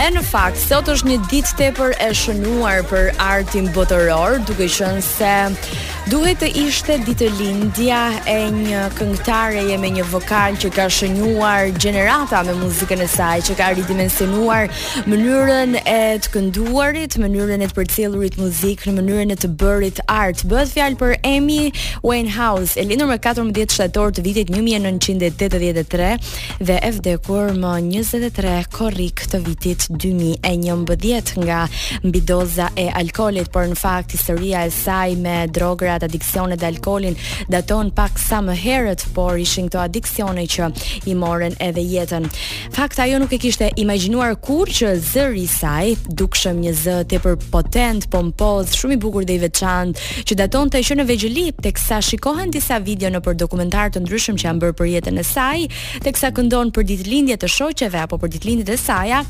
E në fakt, sot është një ditë tepër e shënuar për artin botëror, duke qenë se duhej të ishte ditëlindja e një këngëtareje me një vokal që ka shënuar gjenerata me muzikën e saj, që ka ridimensionuar mënyrën e të kënduarit, mënyrën e të përcjellurit muzikë, në mënyrën e të bërit art. Bëhet fjalë për Amy Winehouse, e lindur më 14 shtator të vitit 1983, dhe e vdekur më 23 korrik të vitit 2011 nga mbidoza e alkoolit, por në fakt historia e saj me drogërat, adiksionet dhe alkoolin daton paksa më herët, por ishin këto adiksione që i morën edhe jetën. Fakt ajo nuk e kishte imagjinuar kurrë që zëri i saj, dukshëm një zë tepër potent, pompoz, shumë i bukur dhe i veçantë, që datonte që në vegjëli, teksa shikohen disa video nëpër dokumentarë të ndryshëm që janë bërë për jetën e saj, teksa këndon për ditëlindje të shoqeve apo për ditëlindjet e saja,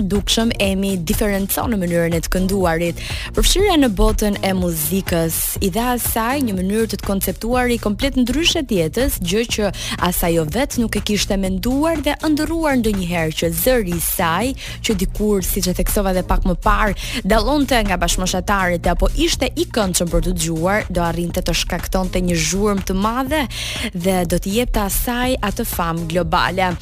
dukshëm Emi diferencon në mënyrën e të kënduarit. Përfshirja në botën e muzikës i dha asaj një mënyrë të të konceptuari komplet ndryshe të jetës, gjë që as ajo vetë nuk e kishte menduar dhe ëndërruar ndonjëherë që zëri i saj që dikur, siç e theksova edhe pak më parë, dallonte nga bashkëmoshatarët apo ishte i këndshëm për t'u dëgjuar, do arrinte të shkaktonte një zhurmë të madhe dhe do t'i jepte asaj atë famë globale.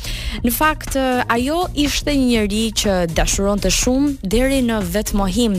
Në fakt, ajo ishte një njeri që dashuronte shumë deri në vetëmohim.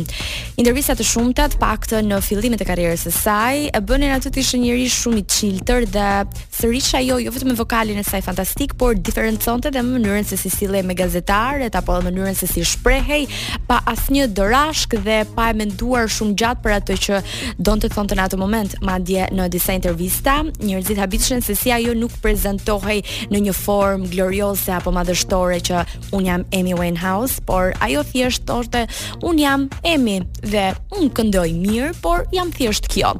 Intervista të shumta të paktën në fillimet e karrierës së saj e bënin atë të ishte një njeri shumë i çiltër dhe Sërish ajo jo vetëm me vokalin e saj fantastik, por diferenconte dhe me mënyrën se si sillej me gazetarët apo edhe mënyrën se si shprehej pa asnjë dorashkë dhe pa e menduar shumë gjatë për atë që donte të thonte në atë moment. Madje në disa intervista, njerëzit habiteshin se si ajo nuk prezantohej në një formë glorioze apo madhështore që unë jam Amy Winehouse, por ajo thjesht thoshte unë jam Amy dhe unë këndoj mirë, por jam thjesht kjo.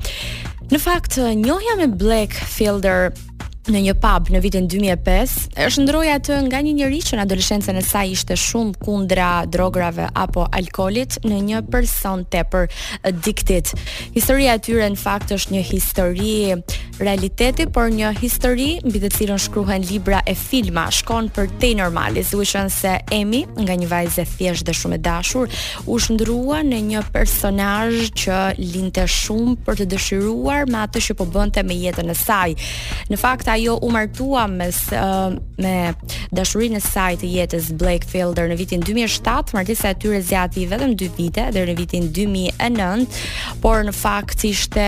Në fakt, njohja me Blake Fielder në një pub në vitin 2005 e shndërroi atë nga një njeri që në adoleshencën e saj ishte shumë kundra drogërave apo alkoolit në një person tepër addicted. Historia e tyre në fakt është një histori realiteti, por një histori mbi të cilën shkruhen libra e filma, shkon përtej normales, duke qenë se Emi nga një vajzë e thjeshtë dhe shumë e dashur, u shndërrua në një personazh që linte shumë për të dëshiruar me atë që po bënte me jetën e saj. Në fakt ajo u martua me uh, me dashurinë e saj të jetës Blake Fielder në vitin 2007, martesa e tyre zgjati vetëm 2 vite deri në vitin 2009, por në fakt ishte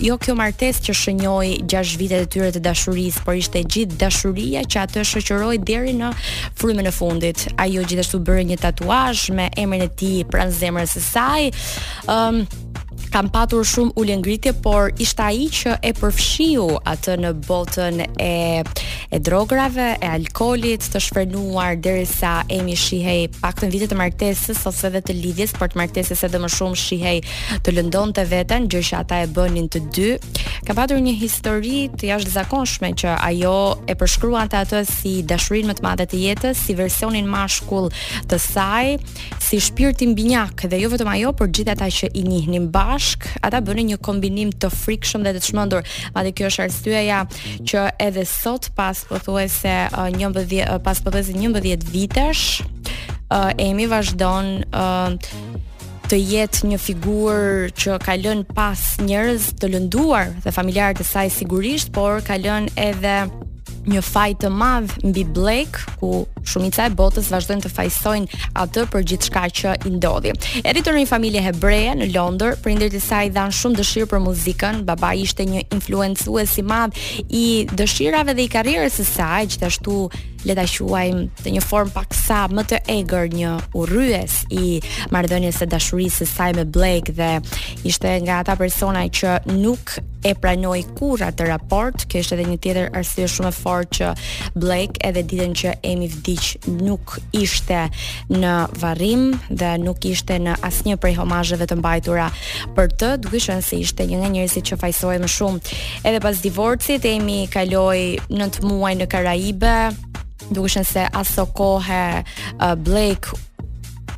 Jo kjo martesë që shënoi gjashtë vitet e tyre të dashurisë, por ishte e gjithë dashuria që atë shoqëroi deri në frymën e fundit. Ajo gjithashtu bëri një tatuazh me emrin e tij pranë zemrës së saj. Ëm um, kanë patur shumë ulje-ngritje, por ishte ai që e përfshiu atë në botën e e drograve, e alkoolit të shfrenuar derisa Emi shihej paktën vitet e martesës ose edhe të lidhjes, por të martesës edhe më shumë shihej të lëndonte veten, gjë që ata e bënin të dy. Ka patur një histori të jashtëzakonshme që ajo e përshkruante atë si dashurinë më të madhe të jetës, si versionin mashkull të saj, si shpirtin binjak dhe jo vetëm ajo, por gjithë ata që i njihnin bashkë, ata bënin një kombinim të frikshëm dhe të çmendur. Madje kjo është arsyeja që edhe sot pas pothuajse 11 vitesh, uh, Emi vazhdon uh, të jetë një figurë që ka lënë pas njerëz të lënduar dhe familjarët e saj sigurisht, por ka lënë edhe një faj të madh mbi Blake, ku shumica e botës vazhdojnë të fajësojnë atë për gjithçka që i ndodhi. E rritur në një familje hebreje në Londër, prindërit e saj i dhanë shumë dëshirë për muzikën. Babai ishte një influencues i madh i dëshirave dhe i karrierës së saj, gjithashtu le ta quajmë në një formë paksa më të egër një urrejtës i marrëdhënies së dashurisë së saj me Blake dhe ishte nga ata persona që nuk e pranoi kurrë atë raport. Kjo është edhe një tjetër arsye shumë e fortë që Blake edhe ditën që Amy vdiq nuk ishte në varrim dhe nuk ishte në asnjë prej homazheve të mbajtura për të, duke qenë se ishte një nga njerëzit që fajësohej më shumë. Edhe pas divorcit, Amy kaloi 9 muaj në Karaibe, duke qenë se asokohe uh, Blake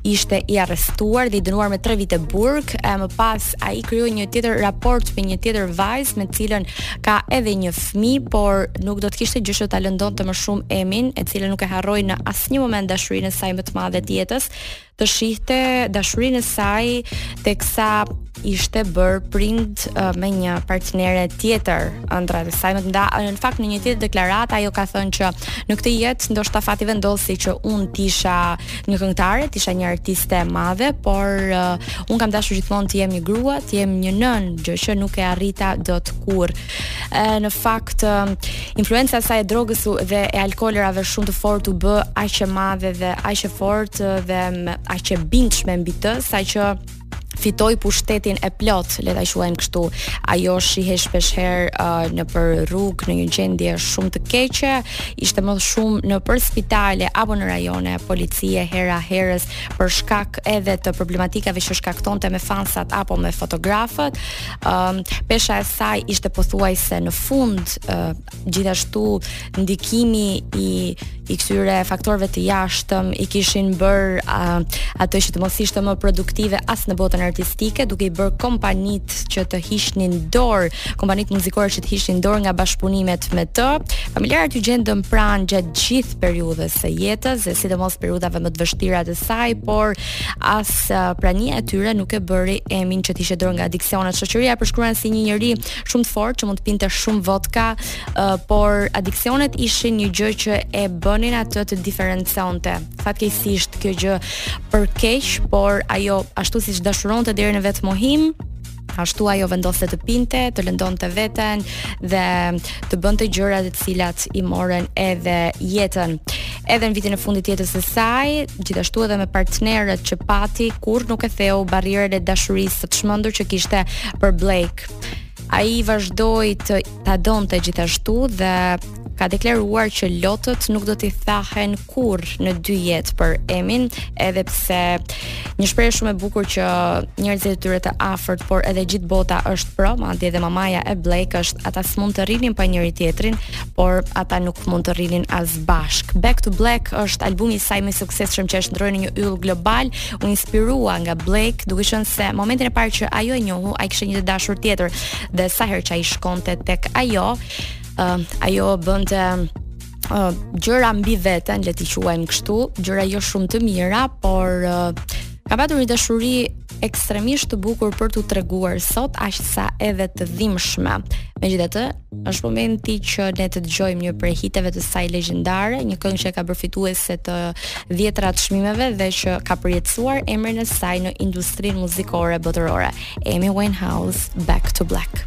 ishte i arrestuar dhe i dënuar me 3 vite burg, e më pas ai krijoi një tjetër raport me një tjetër vajzë me të cilën ka edhe një fëmijë, por nuk do të kishte gjë që ta lëndonte më shumë Emin, e cila nuk e harroi në asnjë moment dashurinë e saj më të madhe të jetës. të shihte dashurinë e saj teksa ishte bërë prind uh, me një partnere tjetër ëndrra e saj në fakt në një tjetër deklaratë ajo ka thënë që në këtë jetë ndoshta fati vendosi që unë të isha një këngëtare të isha një artiste e madhe por uh, unë kam dashur gjithmonë të jem një grua të jem një nënë gjë që nuk e arrita dot kurrë uh, në fakt uh, influenca e saj e drogës dhe e alkoolrave shumë të fortë u bë aq e madhe dhe aq e fortë dhe aq e bindshme mbi të saqë fitoi pushtetin e plotë, le ta quajmë kështu. Ajo shihej shpeshherë uh, nëpër rrugë në një gjendje shumë të keqe, ishte më shumë nëpër spitale apo në rajone policie hera-herës për shkak edhe të problematikave që shkaktonte me fansat apo me fotografët. Um, pesha e saj ishte pothuajse në fund, uh, gjithashtu ndikimi i i këtyre faktorëve të jashtëm i kishin bër uh, atë që të mos ishte më produktive as në botën artistike, duke i bër kompanit që të hiqnin dorë, kompanit muzikore që të hiqnin dorë nga bashkëpunimet me të. Familjarët iu gjendën pranë gjatë gjithë periudhës së jetës, dhe sidomos periudhave më të vështira të saj, por as prania e tyre nuk e bëri Emin që të hiqte dorë nga adiksionet. Shoqëria e përshkruan si një njeri shumë të fortë që mund të pinte shumë vodka, uh, por adiksionet ishin një gjë që e bënin atë të diferenconte. Fatkeqësisht kjo gjë për keq, por ajo ashtu siç dashuronte deri në vetëmohim, Ashtu ajo vendoste të pinte, të lëndonte veten dhe të bënte gjëra të cilat i morën edhe jetën. Edhe në vitin e fundit të jetës së saj, gjithashtu edhe me partnerët që pati, kurrë nuk e theu barrierën e dashurisë së çmendur që kishte për Blake. Ai vazhdoi ta donte gjithashtu dhe ka deklaruar që lotët nuk do t'i thahen kurrë në dy jetë për Emin, edhe pse një shprehje shumë e bukur që njerëzit e tyre të afërt, por edhe gjithë bota është pro, madje edhe mamaja e Blake është ata s'mund të rrinin pa njëri tjetrin, por ata nuk mund të rrinin as bashk. Back to Black është albumi i saj më i suksesshëm që e shndërroi në një yll global, u inspirua nga Blake, duke qenë se momentin e parë që ajo e njohu, ai kishte një të dashur tjetër dhe sa herë që ai shkonte tek ajo, uh, ajo bënte uh, gjëra mbi veten, le t'i quajmë kështu, gjëra jo shumë të mira, por uh, ka patur një dashuri ekstremisht të bukur për t'u treguar sot aq sa edhe të dhimbshme. Megjithatë, është momenti që ne të dëgjojmë një prej hiteve të saj legjendare, një këngë që e ka bërë fituese të dhjetëra çmimeve dhe që ka përjetësuar emrin e saj në industrinë muzikore botërore. Amy Winehouse Back to Black.